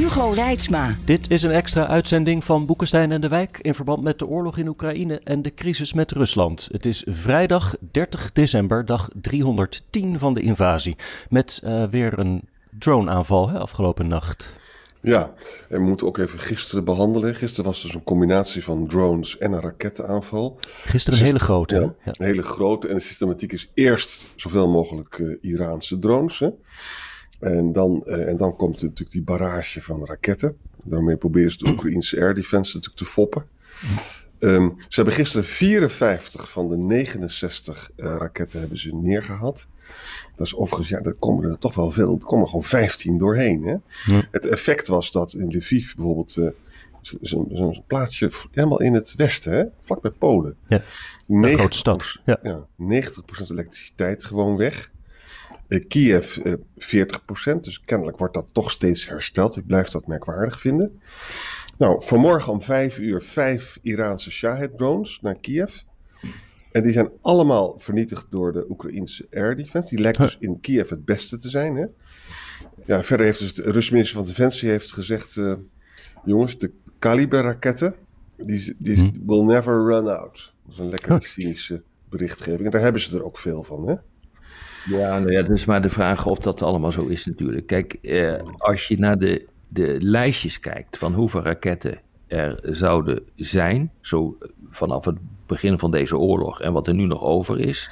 Hugo Reitsma. Dit is een extra uitzending van Boekenstein en de Wijk in verband met de oorlog in Oekraïne en de crisis met Rusland. Het is vrijdag 30 december, dag 310 van de invasie. Met uh, weer een droneaanval hè, afgelopen nacht. Ja, en we moeten ook even gisteren behandelen. Gisteren was dus een combinatie van drones en een rakettenaanval. Gisteren een hele grote. Ja, ja. een hele grote. En de systematiek is eerst zoveel mogelijk uh, Iraanse drones. Hè? En dan, uh, en dan komt natuurlijk die barrage van raketten. Daarmee proberen ze de Oekraïnse air defense natuurlijk te foppen. Um, ze hebben gisteren 54 van de 69 uh, raketten hebben ze neergehaald. Dat is overigens, ja, daar komen er toch wel veel. Er komen gewoon 15 doorheen. Hè? Ja. Het effect was dat in Lviv bijvoorbeeld. Uh, Zo'n zo plaatsje helemaal in het westen, hè? vlak bij Polen. Ja, een grote stad. Ja. ja 90% elektriciteit gewoon weg. Uh, Kiev uh, 40%, dus kennelijk wordt dat toch steeds hersteld. Ik blijf dat merkwaardig vinden. Nou, vanmorgen om 5 uur vijf Iraanse Shahed-drones naar Kiev. En die zijn allemaal vernietigd door de Oekraïnse air defense. Die lijkt dus in Kiev het beste te zijn. Hè? Ja, verder heeft dus de Russische minister van Defensie heeft gezegd... Uh, jongens, de Kaliber-raketten, die, die hmm. will never run out. Dat is een lekkere cynische berichtgeving. En daar hebben ze er ook veel van, hè? Ja, nou ja, dat is maar de vraag of dat allemaal zo is natuurlijk. Kijk, eh, als je naar de, de lijstjes kijkt van hoeveel raketten er zouden zijn, zo vanaf het begin van deze oorlog en wat er nu nog over is,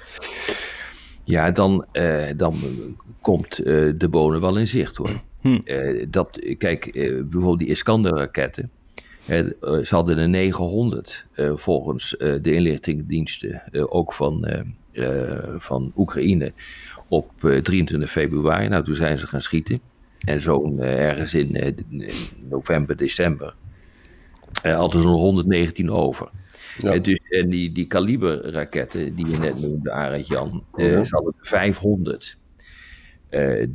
ja, dan, uh, dan komt uh, de bonen wel in zicht hoor. Hm. Uh, dat, kijk, bijvoorbeeld die Iskander-raketten, ze hadden er 900 volgens de inlichtingendiensten, ook van, van Oekraïne, op 23 februari. Nou, toen zijn ze gaan schieten. En zo'n ergens in november, december hadden ze nog 119 over. Ja. Dus, en die, die kaliberraketten die je net noemde, Arend Jan, ja. ze hadden 500 uh,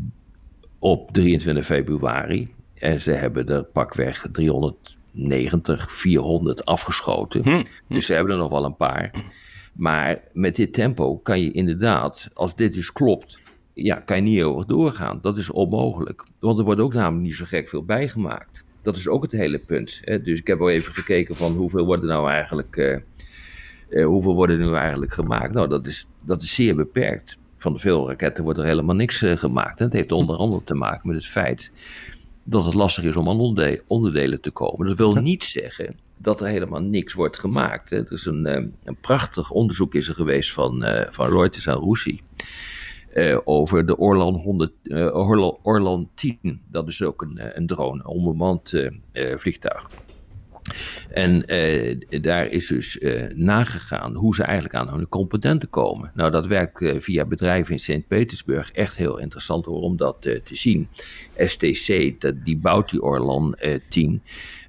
op 23 februari. En ze hebben er pakweg 390, 400 afgeschoten. Hm. Dus ze hebben er nog wel een paar. Maar met dit tempo kan je inderdaad, als dit dus klopt, ja, kan je niet over doorgaan. Dat is onmogelijk. Want er wordt ook namelijk niet zo gek veel bijgemaakt. Dat is ook het hele punt. Hè? Dus ik heb al even gekeken van hoeveel worden nou eigenlijk, uh, uh, hoeveel worden nu eigenlijk gemaakt. Nou, dat is, dat is zeer beperkt. Van veel raketten wordt er helemaal niks uh, gemaakt. En het heeft onder andere te maken met het feit dat het lastig is om aan onderdelen te komen. Dat wil niet zeggen dat er helemaal niks wordt gemaakt. Hè. Er is een, een prachtig onderzoek is er geweest van, van Reuters en Roussi. Uh, over de Orlan, 100, uh, Orlan, Orlan 10. Dat is ook een, een drone, een onbemand vliegtuig. En daar is dus nagegaan hoe ze eigenlijk aan hun componenten komen. Nou, dat werkt via bedrijven in Sint-Petersburg echt heel interessant om dat te zien. STC, dat, die bouwt die Orlan 10.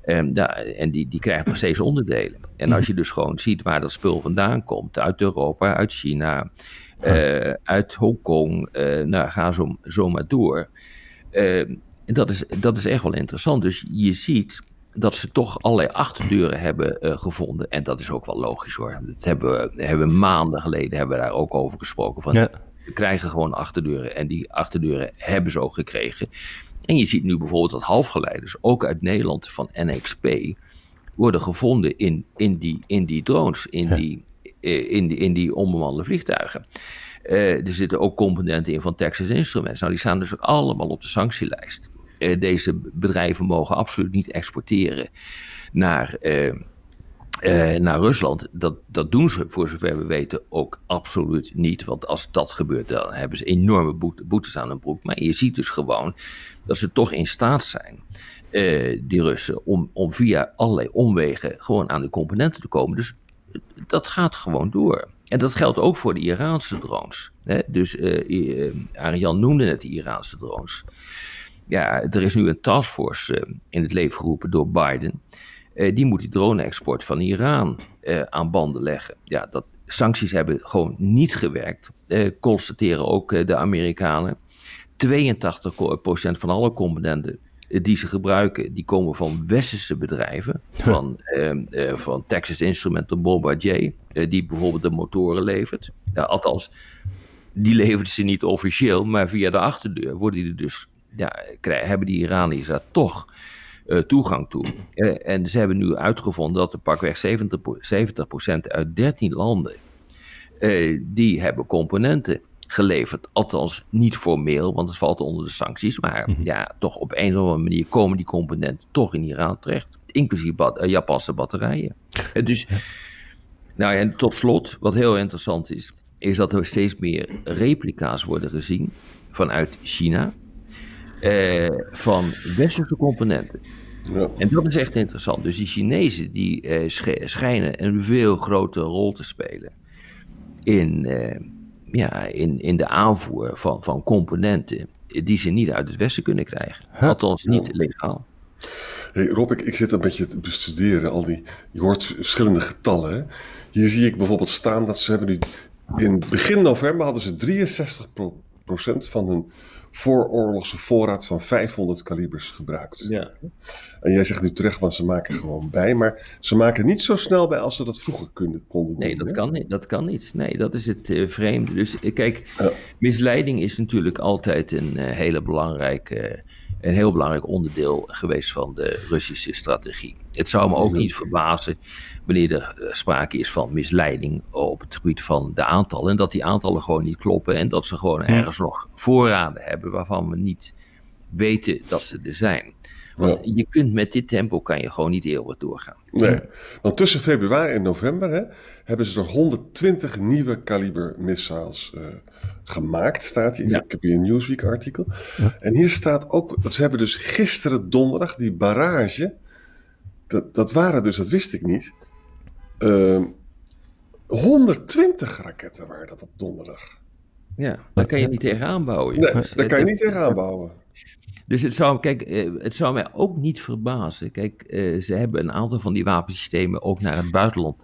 Um, da, en die, die krijgt nog steeds onderdelen. En als je dus gewoon ziet waar dat spul vandaan komt, uit Europa, uit China, uh, uit Hongkong, uh, nou ga zo, zo maar door. Uh, dat, is, dat is echt wel interessant. Dus je ziet dat ze toch allerlei achterdeuren hebben gevonden. En dat is ook wel logisch hoor. Dat hebben we hebben maanden geleden hebben we daar ook over gesproken. Van, ja. We krijgen gewoon achterdeuren en die achterdeuren hebben ze ook gekregen. En je ziet nu bijvoorbeeld dat halfgeleiders, ook uit Nederland van NXP, worden gevonden in, in, die, in die drones, in ja. die in die, in die onbemande vliegtuigen. Uh, er zitten ook componenten in van Texas Instruments. Nou, die staan dus ook allemaal op de sanctielijst. Uh, deze bedrijven mogen absoluut niet exporteren naar, uh, naar Rusland. Dat, dat doen ze, voor zover we weten, ook absoluut niet. Want als dat gebeurt, dan hebben ze enorme boete, boetes aan hun broek. Maar je ziet dus gewoon dat ze toch in staat zijn. die Russen, om, om via allerlei omwegen gewoon aan de componenten te komen. Dus dat gaat gewoon door. En dat geldt ook voor de Iraanse drones. Hè? Dus uh, Arjan noemde net de Iraanse drones. ja, er is nu een taskforce in het leven geroepen door Biden. die moet die drone-export van Iran aan banden leggen. Ja, dat, sancties hebben gewoon niet gewerkt, constateren ook de Amerikanen. 82% van alle componenten die ze gebruiken, die komen van westerse bedrijven. Van, uh, van Texas Instruments Bombardier, uh, die bijvoorbeeld de motoren levert. Ja, althans, die levert ze niet officieel, maar via de achterdeur worden die dus, ja, hebben die Iraniërs daar toch toegang toe. en ze hebben nu uitgevonden dat er pakweg 70%, 70 uit 13 landen, die hebben componenten geleverd. Althans, niet formeel, want het valt onder de sancties. Maar mhm. ja, toch op een of andere manier komen die componenten toch in Iran terecht. Inclusief bat uh, Japanse batterijen. Uh, dus, nou ja, en tot slot, wat heel interessant is, is dat er steeds meer replica's worden gezien vanuit China. Uh, van westerse componenten. Ja. En dat is echt interessant. Dus die Chinezen die schijnen een veel grotere rol te spelen in, ja, in, in de aanvoer van, van componenten die ze niet uit het Westen kunnen krijgen. Althans, niet legaal. Hey Rob, ik, ik zit een beetje te bestuderen. Al die, je hoort verschillende getallen. Hè? Hier zie ik bijvoorbeeld staan dat ze hebben nu... In begin november hadden ze 63% van hun vooroorlogse voorraad van 500 kalibers gebruikt. Ja. En jij zegt nu terecht, want ze maken gewoon bij, maar ze maken niet zo snel bij als ze dat vroeger konden nee, doen. Nee, dat kan niet. Dat kan niet. Nee, dat is het uh, vreemde. Dus uh, kijk, misleiding is natuurlijk altijd een uh, hele belangrijke een heel belangrijk onderdeel geweest van de Russische strategie. Het zou me ook niet verbazen wanneer er eh, sprake is van misleiding op het gebied van de aantallen. En dat die aantallen gewoon niet kloppen en dat ze gewoon ergens nog voorraden hebben waarvan we niet weten dat ze er zijn. Want je kunt met dit tempo kan je gewoon niet eeuwig doorgaan. Nee, want tussen februari en november hè, hebben ze er 120 nieuwe kaliber missiles uh, gemaakt, staat hier. Ik heb hier een Newsweek artikel. En hier staat ook, ze hebben dus gisteren donderdag die barrage, dat, dat waren dus, dat wist ik niet, uh, ehm, 120 raketten waren dat op donderdag. Ja, daar kan je niet tegenaan bouwen. Nee, daar kan je niet tegenaan bouwen. Dus het zou, kijk, eh, het zou mij ook niet verbazen. Kijk, eh, ze hebben een aantal van die wapensystemen ook naar het buitenland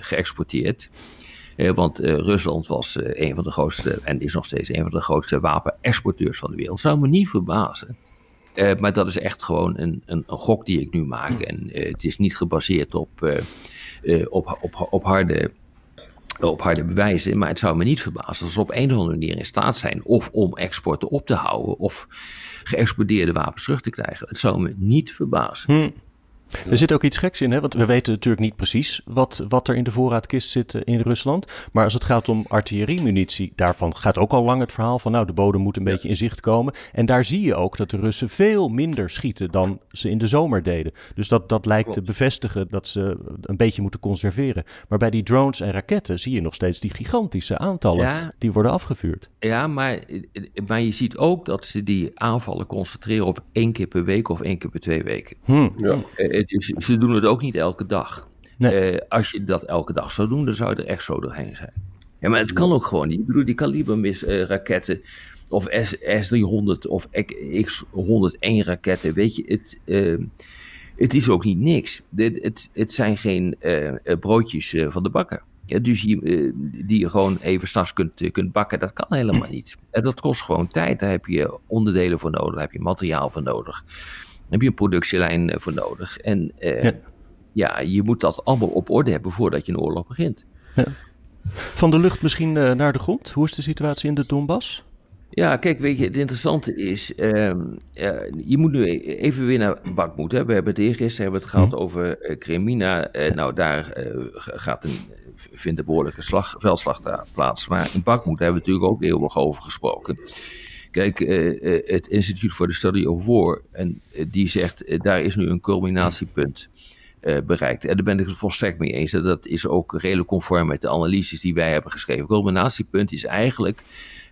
geëxporteerd. Eh, want eh, Rusland was een van de grootste, en is nog steeds een van de grootste wapenexporteurs van de wereld. Zou me niet verbazen. maar dat is echt gewoon een, een, een, gok die ik nu maak. En het is niet gebaseerd op, op, op, op harde op harde bewijzen. Maar het zou me niet verbazen als ze op een of andere manier in staat zijn. of om exporten op te houden. of geëxporteerde wapens terug te krijgen. Het zou me niet verbazen. Hm. Er zit ook iets geks in, hè? want we weten natuurlijk niet precies wat, wat er in de voorraadkist zit eh, in Rusland. Maar als het gaat om artilleriemunitie, daarvan gaat ook al lang het verhaal van nou de bodem moet een beetje in zicht komen. En daar zie je ook dat de Russen veel minder schieten dan ze in de zomer deden. Dus dat, dat lijkt te bevestigen dat ze een beetje moeten conserveren. Maar bij die drones en raketten zie je nog steeds die gigantische aantallen die worden afgevuurd. Ja, maar, maar je ziet ook dat ze die aanvallen concentreren op één keer per week of één keer per twee weken. Hm. Ja. Eh, ze doen het ook niet elke dag. Nee. Uh, als je dat elke dag zou doen, dan zou je er echt zo doorheen zijn. Ja, maar het kan ook gewoon niet. Ik bedoel, die kalibermis-raketten, uh, of S-300 of X-101 raketten, weet je, het, uh, het is ook niet niks. Het, het, het zijn geen broodjes van de bakker. Ja, dus je, die je gewoon even s'nachts kunt, kunt bakken, dat kan helemaal niet. En dat kost gewoon tijd. Daar heb je onderdelen voor nodig, daar heb je materiaal voor nodig heb je een productielijn eh, voor nodig. En uh, ja. ja. je moet dat allemaal op orde hebben voordat je een oorlog begint. Ja. Van de lucht misschien uh, naar de grond. Hoe is de situatie in de Donbass? Ja, kijk, weet je, het interessante is, uh, je moet nu e-, even weer naar Bakmoed. Hè. We hebben het eergisteren hebben het gehad mm. over uh, Kremina. nou, daar gaat een, vindt een behoorlijke slag, veldslag plaats. Maar in Bakmoed hebben we natuurlijk ook eeuwig over gesproken. Kijk, uh, uh, het Instituut voor de Study of War, en uh, die zegt, daar is nu een culminatiepunt bereikt. En daar ben ik het volstrekt mee eens. Dat is ook redelijk conform met de analyses die wij hebben geschreven. Culminatiepunt is eigenlijk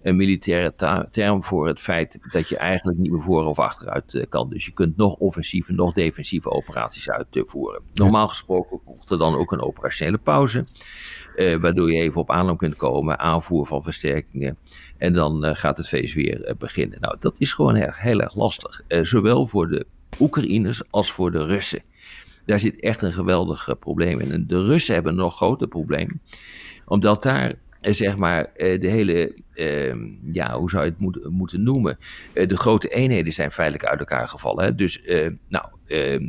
een militaire term voor het feit dat je eigenlijk niet meer voor of achteruit kan. Dus je kunt nog offensieve, nog defensieve operaties uitvoeren. Normaal gesproken komt er dan ook een operationele pauze. Waardoor je even op aanloop kunt komen, aanvoer van versterkingen. En dan gaat het feest weer beginnen. Nou, dat is gewoon heel, heel erg lastig. zowel voor de Oekraïners als voor de Russen. Daar zit echt een geweldig probleem in. En de Russen hebben een nog groter probleem, omdat daar zeg maar, de hele, ehm, ja, hoe zou je het moeten, noemen? de grote eenheden zijn feitelijk uit elkaar gevallen. Dus, nou, ehm,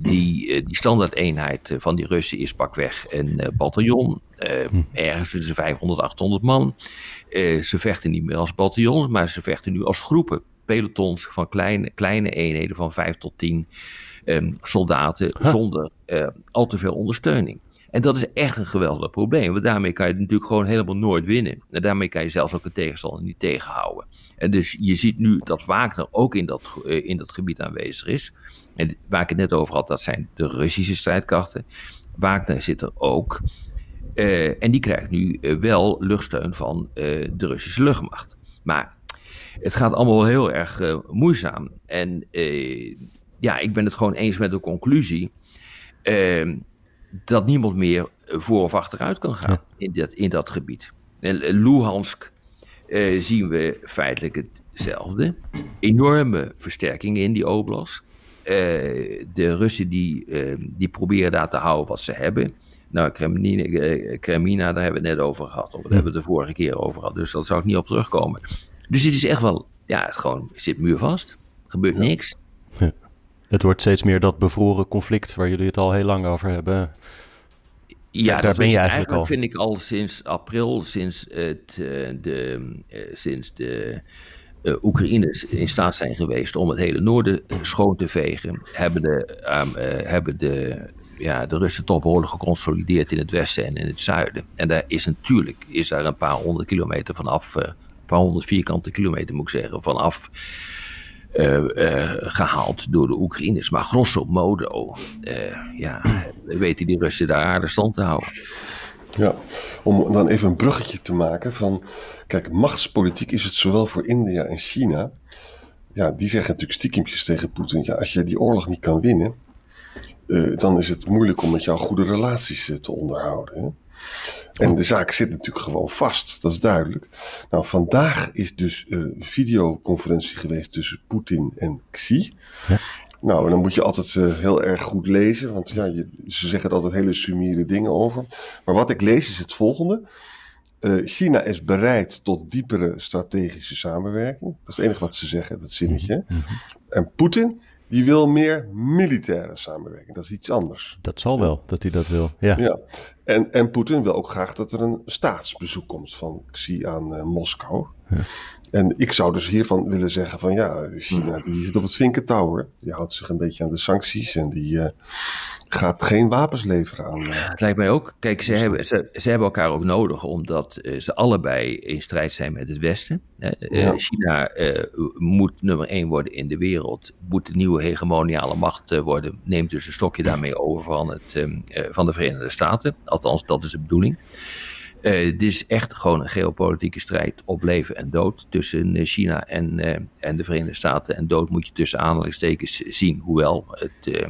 die, die standaardeenheid van die Russen is pakweg een bataljon. Hm. Ergens tussen 500 800 man. ze vechten niet meer als bataljon, maar ze vechten nu als groepen. Pelotons van kleine, kleine eenheden van 5 tot 10 Ehm, soldaten zonder uh, al te veel ondersteuning. En dat is echt een geweldig probleem, want daarmee kan je natuurlijk gewoon helemaal nooit winnen. En daarmee kan je zelfs ook een tegenstander niet tegenhouden. En dus je ziet nu dat Wagner ook in dat, in dat gebied aanwezig is. En waar ik het net over had, dat zijn de Russische strijdkrachten. Wagner zit er ook. Uh, en die krijgt nu wel luchtsteun van de Russische luchtmacht. Maar het gaat allemaal heel erg moeizaam. En ja, ik ben het gewoon eens met de conclusie uh, dat niemand meer voor of achteruit kan gaan in, dat, in dat gebied. En Luhansk uh, zien we feitelijk hetzelfde. Enorme versterkingen in die oblast. Uh, de Russen die, ehm, die proberen daar te houden wat ze hebben. Nou, Kremlina, eh, Kremlina, daar hebben we het net over gehad. Of daar hebben we het de vorige keer over gehad. Dus dat zou ik niet op terugkomen. Dus het is echt wel, ja, het gewoon zit muurvast. Er gebeurt niks. Ja. Het wordt steeds meer dat bevroren conflict waar jullie het al heel lang over hebben. Ja, daar dat ben je eigenlijk, al. vind ik al sinds april, sinds, het, uh, de, sinds de Oekraïners in staat zijn geweest om het hele noorden schoon te vegen, hebben de, um, hebben de, ja, de Russen toch behoorlijk geconsolideerd in het westen en in het zuiden. En daar is natuurlijk is daar een paar honderd kilometer vanaf, een paar honderd vierkante kilometer moet ik zeggen, vanaf uh, uh, gehaald door de Oekraïners. Maar grosso modo, uh, ja, weten die Russen daar aardig stand te houden. Ja, om dan even een bruggetje te maken van, kijk, machtspolitiek is het zowel voor India en China. Ja, die zeggen natuurlijk stiekempjes tegen Poetin, ja, als je die oorlog niet kan winnen, dan is het moeilijk om met jou goede relaties te onderhouden. Hè? En de zaak zit natuurlijk gewoon vast, dat is duidelijk. Nou, vandaag is dus een videoconferentie geweest tussen Poetin en Xi. Ja. Nou, en dan moet je altijd uh, heel erg goed lezen, want ja, je, ze zeggen er altijd hele sumiere dingen over. Maar wat ik lees is het volgende. Uh, China is bereid tot diepere strategische samenwerking. Dat is het enige wat ze zeggen, dat zinnetje. Mm -hmm. En Poetin die wil meer militaire samenwerking. Dat is iets anders. Dat zal wel, dat hij dat wil. Ja. ja. En, en Poetin wil ook graag dat er een staatsbezoek komt van Xi aan uh, Moskou. Ja. En ik zou dus hiervan willen zeggen van ja, China die zit op het vinkentouwer. Die houdt zich een beetje aan de sancties en die uh, gaat geen wapens leveren aan. Uh, het lijkt mij ook. Kijk, ze hebben, ze, ze hebben elkaar ook nodig omdat uh, ze allebei in strijd zijn met het Westen. Ja. China moet nummer één worden in de wereld, moet de nieuwe hegemoniale macht worden, neemt dus een stokje daarmee over van, het, van de Verenigde Staten. Althans, dat is de bedoeling. Uh, dit is echt gewoon een geopolitieke strijd op leven en dood tussen uh, China en, uh, en de Verenigde Staten. En dood moet je tussen aanhalingstekens zien, hoewel het,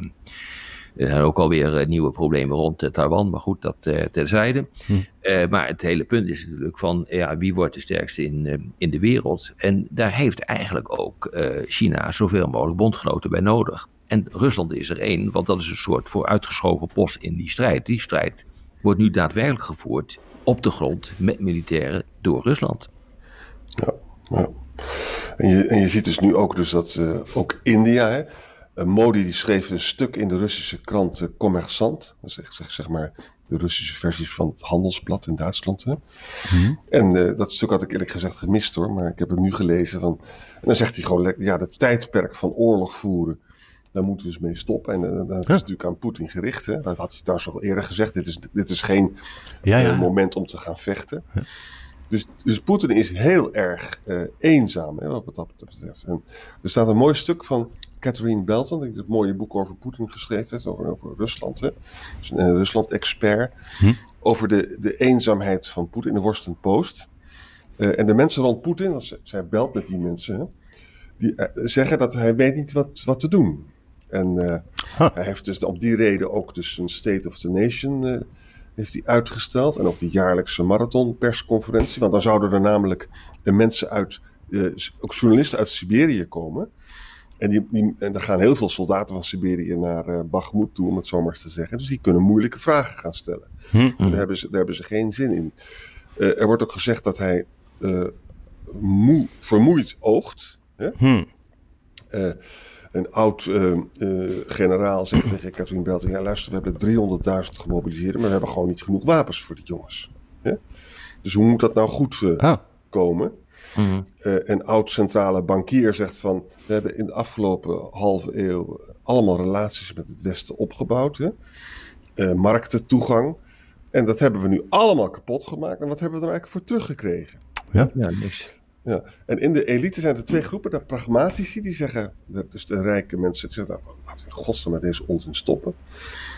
er zijn ook alweer nieuwe problemen rond Taiwan, maar goed, dat terzijde. Hm. maar het hele punt is natuurlijk van, ja, wie wordt de sterkste in, in de wereld? En daar heeft eigenlijk ook China zoveel mogelijk bondgenoten bij nodig. En Rusland is er één, want dat is een soort vooruitgeschoven post in die strijd. Die strijd wordt nu daadwerkelijk gevoerd op de grond met militairen door Rusland. Ja, ja. En, je, en je ziet dus nu ook dus dat uh, ook India, hè, uh, Modi die schreef een stuk in de Russische krant uh, Commerçant, dat is echt, zeg, zeg maar de Russische versies van het Handelsblad in Duitsland. Hè. Hmm. En dat stuk had ik eerlijk gezegd gemist hoor, maar ik heb het nu gelezen. Van, en dan zegt hij gewoon, ja, de tijdperk van oorlog voeren daar moeten we eens mee stoppen. En uh, dat is natuurlijk aan Poetin gericht. Hè? Dat had hij daar al eerder gezegd. Dit is, dit is geen ja, ja. Uh, moment om te gaan vechten. Ja. Dus, dus Poetin is heel erg uh, eenzaam hè, wat dat betreft. En er staat een mooi stuk van Catherine Belton, die het mooie boek over Poetin geschreven heeft, over, over Rusland. Hè. Dus een Rusland-expert. Hm. Over de, de eenzaamheid van Poetin in de Washington Post. en de mensen rond Poetin, zij belt met die mensen, hè, die zeggen dat hij weet niet wat, wat te doen. En huh. hij heeft dus op die reden ook dus een State of the Nation uh, heeft hij uitgesteld. En ook die jaarlijkse marathonpersconferentie. Want dan zouden er namelijk de mensen uit, eh, ook journalisten uit Siberië komen. En, die, die, en er gaan heel veel soldaten van Siberië naar uh, Bakhmut toe, om het zo maar eens te zeggen. Dus die kunnen moeilijke vragen gaan stellen. Hm. Daar, hebben ze, daar hebben ze geen zin in. Uh, er wordt ook gezegd dat hij uh, moe, vermoeid oogt. Hè? Hm. Uh, een oud generaal zegt tegen Katrien Belting: Ja, luister, we hebben 300.000 gemobiliseerd, maar we hebben gewoon niet genoeg wapens voor die jongens. Hè? Dus hoe moet dat nou goed Ah. komen? Uh, een oud centrale bankier zegt van... we hebben in de afgelopen halve eeuw allemaal relaties met het Westen opgebouwd. Hè? Uh, marktentoegang. En dat hebben we nu allemaal kapot gemaakt. En wat hebben we er eigenlijk voor teruggekregen? Ja, ja niks. Ja. En in de elite zijn er twee groepen. De pragmatici, die zeggen... Dus de rijke mensen die zeggen... Nou, laten we in godsnaam met deze onzin stoppen.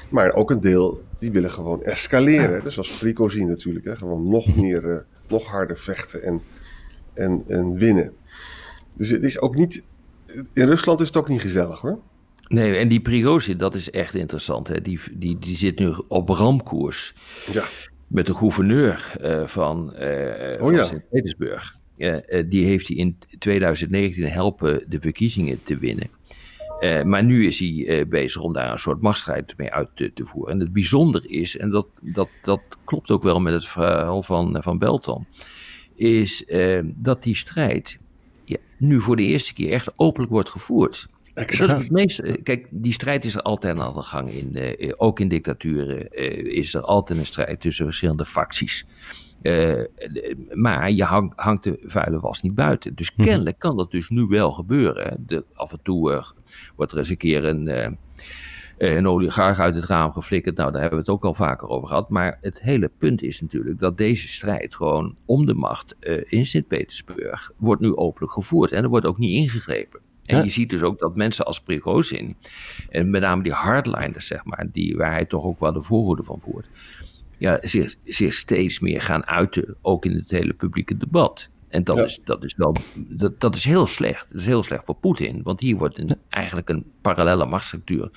Maar ook een deel, die willen gewoon escaleren. Dus als Prigozhin natuurlijk. Hè? Gewoon nog meer, uh, nog harder vechten en en, en winnen. Dus het is ook niet. In Rusland is het ook niet gezellig hoor. Nee, en die Prigozhin, dat is echt interessant. Hè? Die, die, die zit nu op ramkoers. Ja. Met de gouverneur uh, van, uh, oh, van ja. Sint-Petersburg. Uh, die heeft hij in 2019 helpen de verkiezingen te winnen. Uh, maar nu is hij uh, bezig om daar een soort machtsstrijd mee uit te, te, voeren. En het bijzonder is, en dat, dat, dat klopt ook wel met het verhaal van, van Belton is uh, dat die strijd ja, nu voor de eerste keer echt openlijk wordt gevoerd. Exact. Dat is het kijk, die strijd is er altijd aan de gang. In, ook in dictaturen is er altijd een strijd tussen verschillende facties. Maar je hang, hangt de vuile was niet buiten. Dus Mhm. kennelijk kan dat dus nu wel gebeuren. De, af en toe wordt er eens een keer een een oligarch uit het raam geflikkerd. Nou, daar hebben we het ook al vaker over gehad. Maar het hele punt is natuurlijk dat deze strijd gewoon om de macht in Sint-Petersburg wordt nu openlijk gevoerd. En er wordt ook niet ingegrepen. En ja. je ziet dus ook dat mensen als Prigozhin, en met name die hardliners, zeg maar, die, waar hij toch ook wel de voorhoede van voert, ja, zich, zich steeds meer gaan uiten, ook in het hele publieke debat. En dat, Ja. is, dat, is wel, dat, dat is heel slecht. Dat is heel slecht voor Poetin. Want hier wordt een, eigenlijk een parallele machtsstructuur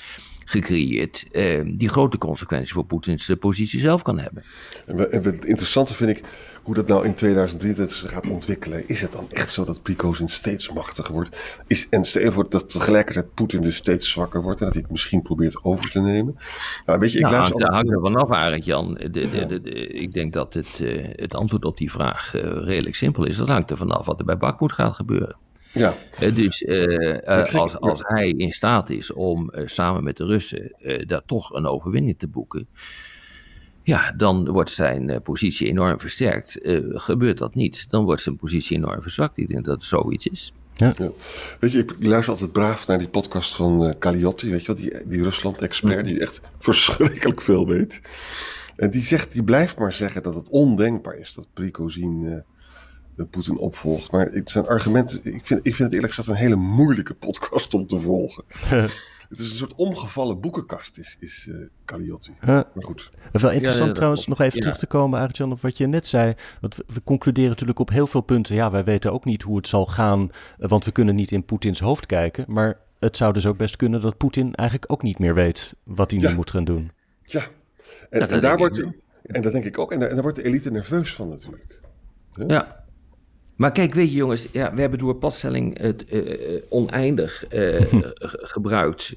gecreëerd. eh, die grote consequenties voor Poetins positie zelf kan hebben. En, het interessante vind ik hoe dat nou in 2023 zich gaat ontwikkelen. Is het dan echt zo dat Prigozhin steeds machtiger wordt? Is, en stel voor dat tegelijkertijd Poetin dus steeds zwakker wordt en dat hij het misschien probeert over te nemen. Nou, weet je, ik Nou, luister hangt, altijd- hangt er vanaf, Arend Jan. De, de, ik denk dat het, eh, het antwoord op die vraag eh, redelijk simpel is. Dat hangt er vanaf wat er bij Bakhmut gaat gebeuren. Ja, Eh, dus eh, eh, als, als hij in staat is om samen met de Russen eh, daar toch een overwinning te boeken, ja, dan wordt zijn eh, positie enorm versterkt. Eh, gebeurt dat niet, dan wordt zijn positie enorm verzwakt. Ik denk dat het zoiets is. weet je, ik luister altijd braaf naar die podcast van eh Kaliotti, weet je wel, die, die Rusland-expert die echt verschrikkelijk veel weet. En die zegt, die blijft maar zeggen dat het ondenkbaar is dat Prigozhin eh, Poetin opvolgt. Maar ik, zijn argumenten, ik vind, ik vind het eerlijk gezegd een hele moeilijke podcast om te volgen. het is een soort omgevallen boekenkast, is, is eh Kaliotti. Eh, Maar goed. Wel interessant trouwens nog even Ja. terug te komen, Arjan, op wat je net zei. Want we, we concluderen natuurlijk op heel veel punten. Ja, wij weten ook niet hoe het zal gaan, eh, want we kunnen niet in Poetins hoofd kijken. Maar het zou dus ook best kunnen dat Poetin eigenlijk ook niet meer weet wat hij Ja. nu moet gaan doen. Ja, en, en daar denk ik wordt, en dat denk ik ook. En daar, en daar wordt de elite nerveus van natuurlijk. Ja. Maar kijk, weet je jongens, ja, we hebben door padstelling het eh, eh, oneindig eh, ge- gebruikt.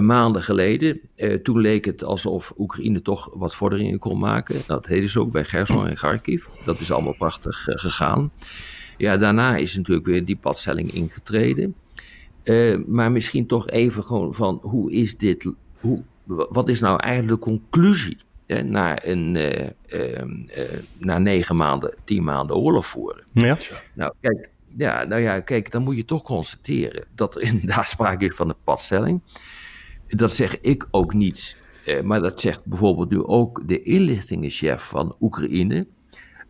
maanden geleden. Toen leek het alsof Oekraïne toch wat vorderingen kon maken. Dat deden ze ook bij Gerson en Kharkiv. Dat is allemaal prachtig gegaan. Ja, daarna is natuurlijk weer die padstelling ingetreden. Maar misschien toch even gewoon van hoe is dit, hoe, wat is nou eigenlijk de conclusie hè, na, een, eh, eh, eh, na negen maanden, tien maanden oorlog voeren? Ja, Nou, kijk, ja, nou ja, kijk, dan moet je toch constateren dat er inderdaad sprake is van een padstelling. Dat zeg ik ook niet, eh, maar dat zegt bijvoorbeeld nu ook de inlichtingenchef van Oekraïne,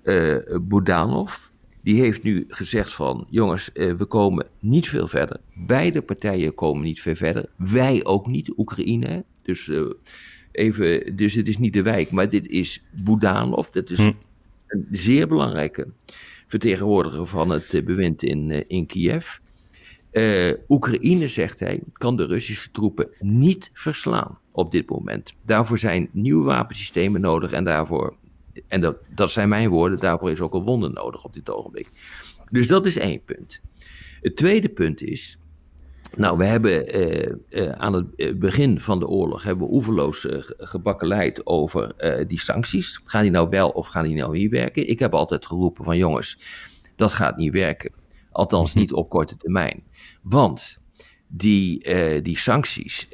eh Budanov. Die heeft nu gezegd van, jongens, eh, we komen niet veel verder. Beide partijen komen niet veel verder. Wij ook niet, Oekraïne. Dus, even, dus het is niet de wijk, maar dit is Budanov. Dat is Hm. een zeer belangrijke vertegenwoordiger van het eh, bewind in, eh, in Kiev. Eh, Oekraïne, zegt hij, kan de Russische troepen niet verslaan. op dit moment. Daarvoor zijn nieuwe wapensystemen nodig en daarvoor, en dat, dat zijn mijn woorden, daarvoor is ook een wonder nodig op dit ogenblik. Dus dat is één punt. Het tweede punt is, nou, we hebben eh, eh, aan het eh, begin van de oorlog hebben we oeverloos uh, gebakkeleid over die sancties. Gaan die nou wel of gaan die nou niet werken? Ik heb altijd geroepen van jongens, dat gaat niet werken. Althans mhm. niet op korte termijn. Want die, die sancties,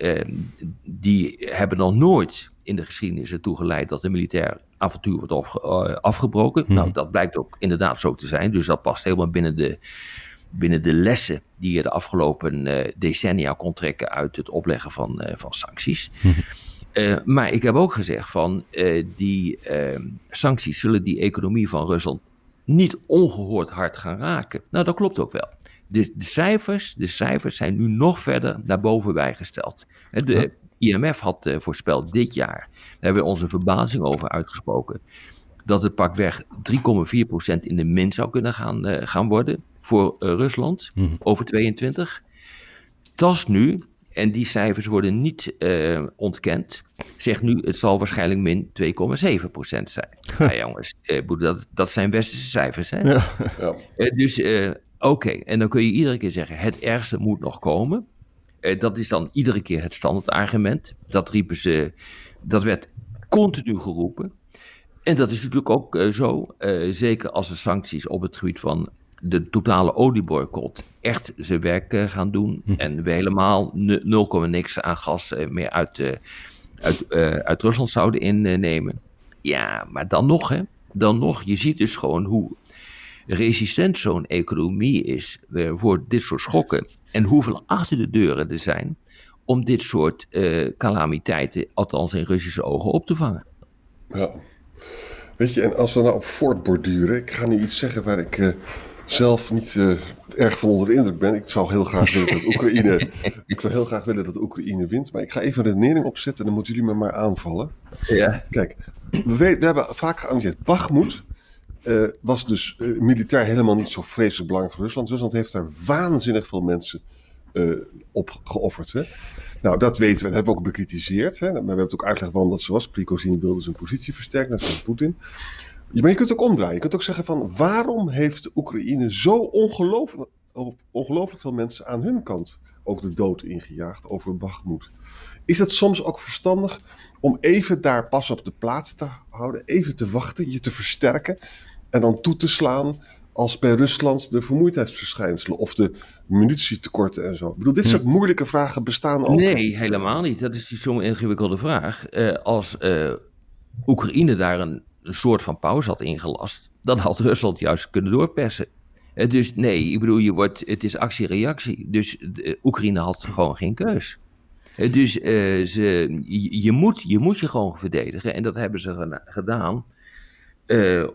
die hebben nog nooit in de geschiedenis ertoe geleid dat een militair avontuur wordt afgebroken. Nou, mhm. dat blijkt ook inderdaad zo te zijn. Dus dat past helemaal binnen de binnen de lessen die je de afgelopen uh, decennia kon trekken uit het opleggen van, uh, van sancties. Uh, maar ik heb ook gezegd van die sancties zullen die economie van Rusland niet ongehoord hard gaan raken. Nou, dat klopt ook wel. De, de cijfers, de cijfers zijn nu nog verder naar boven bijgesteld. De IMF had voorspeld dit jaar, daar hebben we onze verbazing over uitgesproken, dat het pakweg 3,4% in de min zou kunnen gaan, gaan worden voor uh, Rusland mm. over 22. TAS nu, en die cijfers worden niet uh, ontkend, zegt nu het zal waarschijnlijk min 2,7% zijn. ja, jongens, uh, dat, dat zijn westerse cijfers. Hè? Ja. ja. dus oké, en dan kun je iedere keer zeggen: het ergste moet nog komen. dat is dan iedere keer het standaardargument. Dat riepen ze, dat werd continu geroepen. En dat is natuurlijk ook zo, zeker als er sancties op het gebied van de totale olieboycott echt zijn werk eh, gaan doen. Hm. En we helemaal 0, niks aan gas eh, meer uit, uh, uit, uit Rusland zouden innemen. Ja, maar dan nog, hè. Dan nog, je ziet dus gewoon hoe resistent zo'n economie is voor dit soort schokken. En hoeveel achter de deuren er zijn om dit soort calamiteiten, althans in Russische ogen, op te vangen. Ja. Weet je, en als we nou op voortborduren, ik ga nu iets zeggen waar ik zelf niet uh, erg van onder de indruk ben. Ik zou heel graag willen dat Oekraïne, ik zou heel graag willen dat Oekraïne wint. Maar ik ga even een redenering opzetten en dan moeten jullie me maar aanvallen. Ja. Kijk, we, we hebben vaak geanalyseerd. Bakhmut uh, was dus uh, militair helemaal niet zo vreselijk belangrijk voor Rusland. Rusland heeft daar waanzinnig veel mensen op geofferd. Hè? Nou, dat weten we. Dat hebben we ook bekritiseerd. Hè? Maar we hebben het ook uitgelegd waarom dat zo was. Prigozhin wilde zijn positie versterken, zoals Poetin. Maar je kunt het ook omdraaien. Je kunt ook zeggen van waarom heeft Oekraïne zo ongelooflijk, ongelooflijk veel mensen aan hun kant ook de dood ingejaagd over Bakhmut? Is het soms ook verstandig om even daar pas op de plaats te houden, even te wachten, je te versterken en dan toe te slaan als bij Rusland de vermoeidheidsverschijnselen of de munitietekorten en zo? Ik bedoel, dit soort hm. moeilijke vragen bestaan ook. Nee, helemaal niet. Dat is zo'n ingewikkelde vraag. Uh, als uh, Oekraïne daar een een soort van pauze had ingelast, dan had Rusland juist kunnen doorpersen. Eh, dus nee, ik bedoel, je wordt, het is actie-reactie. Dus de, Oekraïne had gewoon geen keus. Eh, dus ze, je, moet, je moet je gewoon verdedigen. En dat hebben ze gedaan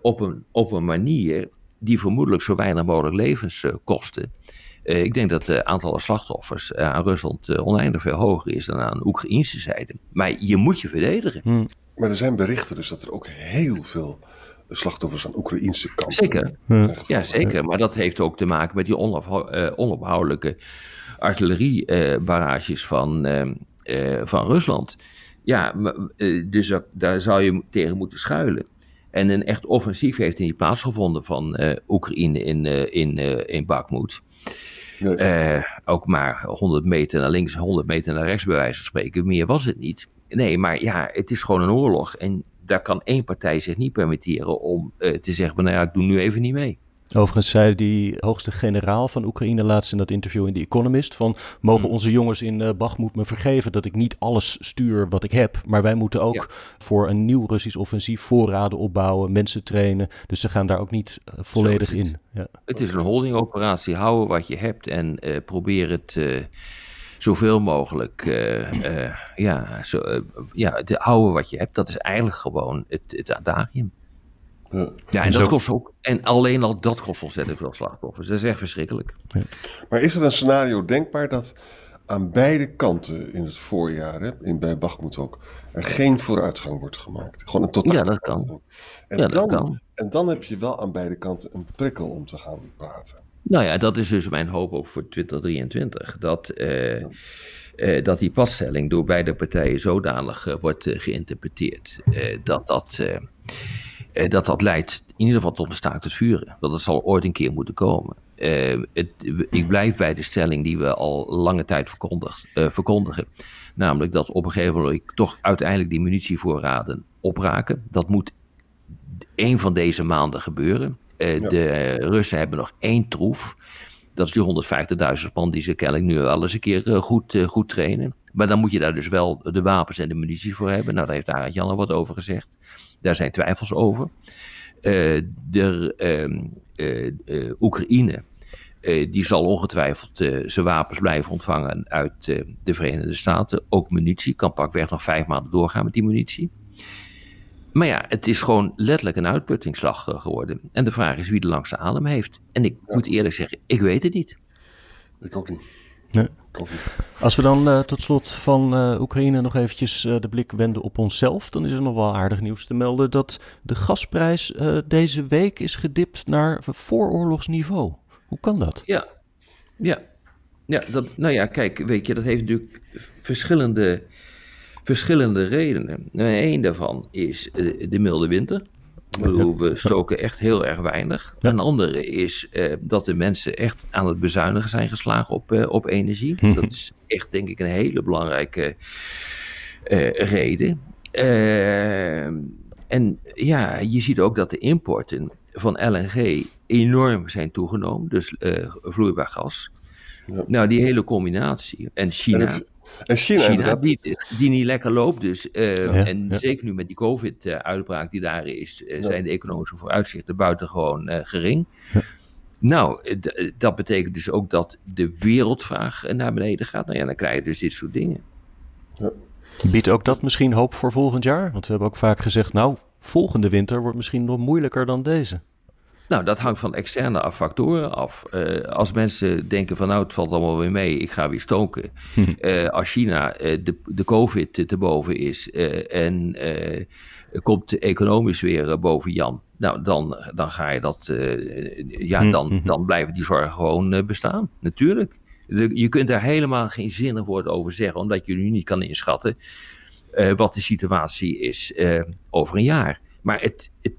op, een, op een manier die vermoedelijk zo weinig mogelijk levens kostte. ik denk dat het aantal slachtoffers aan Rusland oneindig veel hoger is dan aan de Oekraïnse zijde. Maar je moet je verdedigen. Hmm. Maar er zijn berichten dus dat er ook heel veel slachtoffers aan Oekraïnse kant Zeker, ja zeker. Maar dat heeft ook te maken met die uh, onophoudelijke artilleriebarrages van, uh, van Rusland. Ja, dus daar zou je tegen moeten schuilen. En een echt offensief heeft niet plaatsgevonden van Oekraïne in, in, in Bakhmut. ook maar 100 meter naar links, 100 meter naar rechts, bij wijze van spreken. Meer was het niet. Nee, maar ja, het is gewoon een oorlog. En daar kan één partij zich niet permitteren om uh, te zeggen: nou ja, ik doe nu even niet mee. Overigens zei die hoogste generaal van Oekraïne laatst in dat interview in The Economist van mogen hmm. onze jongens in uh, Bakhmut me vergeven dat ik niet alles stuur wat ik heb, maar wij moeten ook voor een nieuw Russisch offensief voorraden opbouwen, mensen trainen, dus ze gaan daar ook niet uh, volledig in. Ja. Het is een holdingoperatie, houden wat je hebt en uh, probeer het zoveel mogelijk uh, uh, ja, zo, uh, ja, te houden wat je hebt. Dat is eigenlijk gewoon het, het adagium. Ja, ja en, dat kost ook. En alleen al dat kost ontzettend veel slachtoffers. Dat is echt verschrikkelijk. Ja. Maar is er een scenario denkbaar dat aan beide kanten in het voorjaar, hè, in, bij Bachmoed ook, er geen vooruitgang wordt gemaakt? Gewoon een totaal. Ja, dat kan. En, ja, dan, dat kan. en dan heb je wel aan beide kanten een prikkel om te gaan praten. Nou ja, dat is dus mijn hoop ook voor 2023. Dat, uh, uh, dat die passtelling door beide partijen zodanig uh, wordt geïnterpreteerd. dat, dat, dat dat leidt in ieder geval tot een staakt het vuren. Want dat zal ooit een keer moeten komen. Het, ik blijf bij de stelling die we al lange tijd verkondigen. Namelijk dat op een gegeven moment toch uiteindelijk die munitievoorraden opraken. Dat moet één van deze maanden gebeuren. Uh, De Russen hebben nog één troef. Dat is die 150.000 man die ze kennelijk nu wel eens een keer uh, goed, uh, goed trainen. Maar dan moet je daar dus wel de wapens en de munitie voor hebben. Nou, daar heeft Arend Jan al wat over gezegd. Daar zijn twijfels over. de ehm, Oekraïne, die zal ongetwijfeld zijn wapens blijven ontvangen uit de Verenigde Staten. Ook munitie, kan pakweg nog vijf maanden doorgaan met die munitie. Maar ja, het is gewoon letterlijk een uitputtingsslag eh, geworden. En de vraag is wie de langste adem heeft. En ik moet eerlijk zeggen, ik weet het niet. Ik ook niet. Nee. Als we dan uh, tot slot van uh, Oekraïne nog eventjes uh, de blik wenden op onszelf, dan is er nog wel aardig nieuws te melden dat de gasprijs deze week is gedipt naar vooroorlogsniveau. Hoe kan dat? Ja, ja. ja dat, nou ja, kijk, weet je, dat heeft natuurlijk verschillende verschillende redenen. Een daarvan is eh, de milde winter. we stoken echt heel erg weinig. Een andere is uh, dat de mensen echt aan het bezuinigen zijn geslagen op, uh, op energie. Mhm. Dat is echt, denk ik, een hele belangrijke uh, reden. en ja, je ziet ook dat de importen van LNG enorm zijn toegenomen. Dus vloeibaar gas. Ja. Nou, die hele combinatie. En China. En China, die, die, niet lekker loopt dus. Uh, en zeker nu met die COVID-uitbraak die daar is, uh, zijn de economische vooruitzichten buitengewoon uh, gering. Nou, dat betekent dus ook dat de wereldvraag naar beneden gaat. Nou ja, dan krijg je dus dit soort dingen. Biedt ook dat misschien hoop voor volgend jaar? Want we hebben ook vaak gezegd, nou, volgende winter wordt misschien nog moeilijker dan deze. Nou, dat hangt van externe factoren af. Uh, als mensen denken van nou, het valt allemaal weer mee, ik ga weer stoken. Uh, als China uh, de, de COVID te boven is en komt economisch weer boven Jan, nou, dan, dan ga je dat, ja, hm, dan, dan blijven die zorgen gewoon bestaan, natuurlijk. Je kunt daar helemaal geen zinnig woord over zeggen, omdat je nu niet kan inschatten wat de situatie is over een jaar. Maar het, het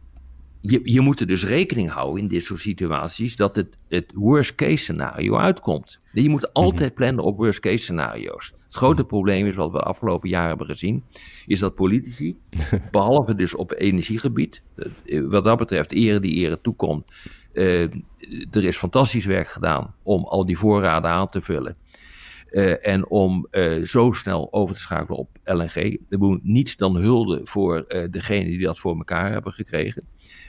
je, je moet er dus rekening houden in dit soort situaties dat het, het worst case scenario uitkomt. Je moet altijd mhm. plannen op worst case scenario's. Het grote mhm. probleem is, wat we de afgelopen jaren hebben gezien, is dat politici, behalve dus op energiegebied, eh, wat dat betreft ere die ere toekomt, uh, er is fantastisch werk gedaan om al die voorraden aan te vullen. Uh, en om uh, zo snel over te schakelen op LNG. Er moet niets dan hulde voor uh, degenen die dat voor elkaar hebben gekregen.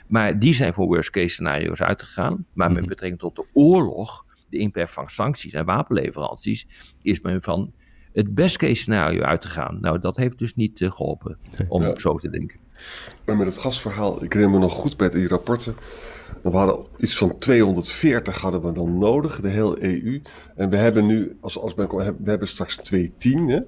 Maar die zijn voor worst case scenario's uitgegaan. Maar met mhm. betrekking tot de oorlog, de impact van sancties en wapenleveranties, is men van het best case scenario uit te gaan. Nou, dat heeft dus niet geholpen om zo te denken. Maar met het gasverhaal, ik herinner me nog goed bij die rapporten. We hadden iets van 240 hadden we dan nodig, de hele EU. En we hebben nu, als, als we hebben straks 210. Hè?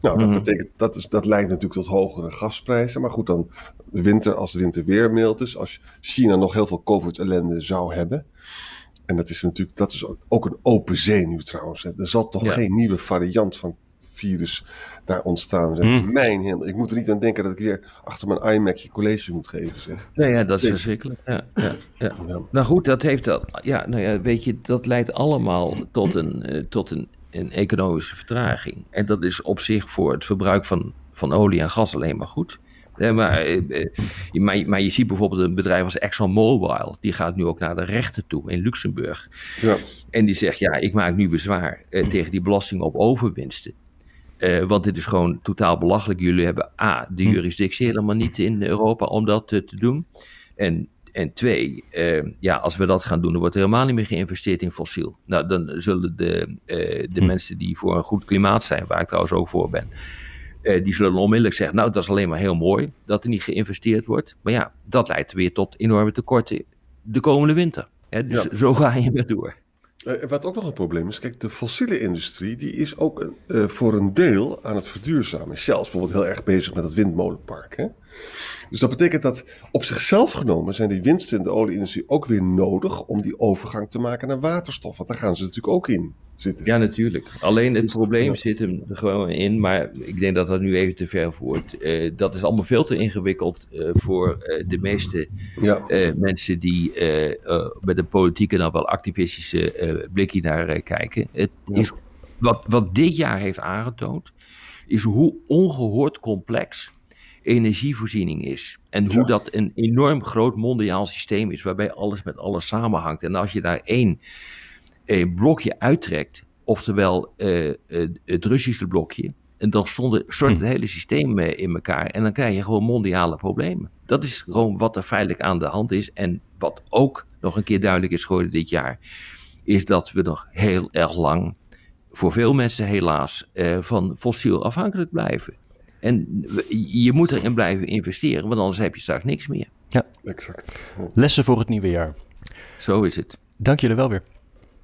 Nou, dat mhm. betekent, dat, is, dat leidt natuurlijk tot hogere gasprijzen. Maar goed, dan de winter, als de winter weer mild is, als China nog heel veel COVID-ellende zou hebben. En dat is natuurlijk, dat is ook een open zee nu trouwens. Er zal toch geen nieuwe variant van virus daar ontstaan. Hmm. Mijn hemel, ik moet er niet aan denken dat ik weer achter mijn iMacje college moet geven. Zeg. Nee, ja, dat is verschrikkelijk. Ja, ja, ja. Nou goed, dat heeft dat. Ja, nou ja, weet je, dat leidt allemaal tot een, uh, tot een, een economische vertraging. En dat is op zich voor het verbruik van, van olie en gas alleen maar goed. Eh, maar, maar, maar, je ziet bijvoorbeeld een bedrijf als ExxonMobil, die gaat nu ook naar de rechter toe in Luxemburg. Ja. En die zegt, ja, ik maak nu bezwaar eh, tegen die belasting op overwinsten. Uh, want dit is gewoon totaal belachelijk. Jullie hebben A, de hm. jurisdictie helemaal niet in Europa om dat te doen. En, en twee, ja, als we dat gaan doen, dan wordt er helemaal niet meer geïnvesteerd in fossiel. Nou, dan zullen de, de hm. mensen die voor een goed klimaat zijn, waar ik trouwens ook voor ben, die zullen onmiddellijk zeggen, nou dat is alleen maar heel mooi dat er niet geïnvesteerd wordt. Maar ja, dat leidt weer tot enorme tekorten de komende winter. Hè? Dus zo ga je weer door. Uh, wat ook nog een probleem is, kijk, de fossiele industrie die is ook uh, voor een deel aan het verduurzamen. Shell is bijvoorbeeld heel erg bezig met het windmolenpark. Hè? Dus dat betekent dat op zichzelf genomen zijn die winsten in de olieindustrie ook weer nodig om die overgang te maken naar waterstof. Want daar gaan ze natuurlijk ook in. Zitten. Ja, natuurlijk. Alleen het probleem zit hem er gewoon in, maar ik denk dat dat nu even te ver voert. Uh, dat is allemaal veel te ingewikkeld uh, voor uh, de meeste ja. mensen die met een politieke dan wel activistische blikje naar kijken. Het ja. is, wat, wat dit jaar heeft aangetoond, is hoe ongehoord complex energievoorziening is. En hoe dat een enorm groot mondiaal systeem is, waarbij alles met alles samenhangt. En als je daar één, één blokje uittrekt, oftewel uh, het Russische blokje, en dan stond, stort het hm. hele systeem in elkaar. En dan krijg je gewoon mondiale problemen. Dat is gewoon wat er feitelijk aan de hand is. En wat ook nog een keer duidelijk is geworden dit jaar, is dat we nog heel erg lang, voor veel mensen helaas, uh, van fossiel afhankelijk blijven. En je moet erin blijven investeren, want anders heb je straks niks meer. Ja, exact. Lessen voor het nieuwe jaar. Zo is het. Dank jullie wel weer.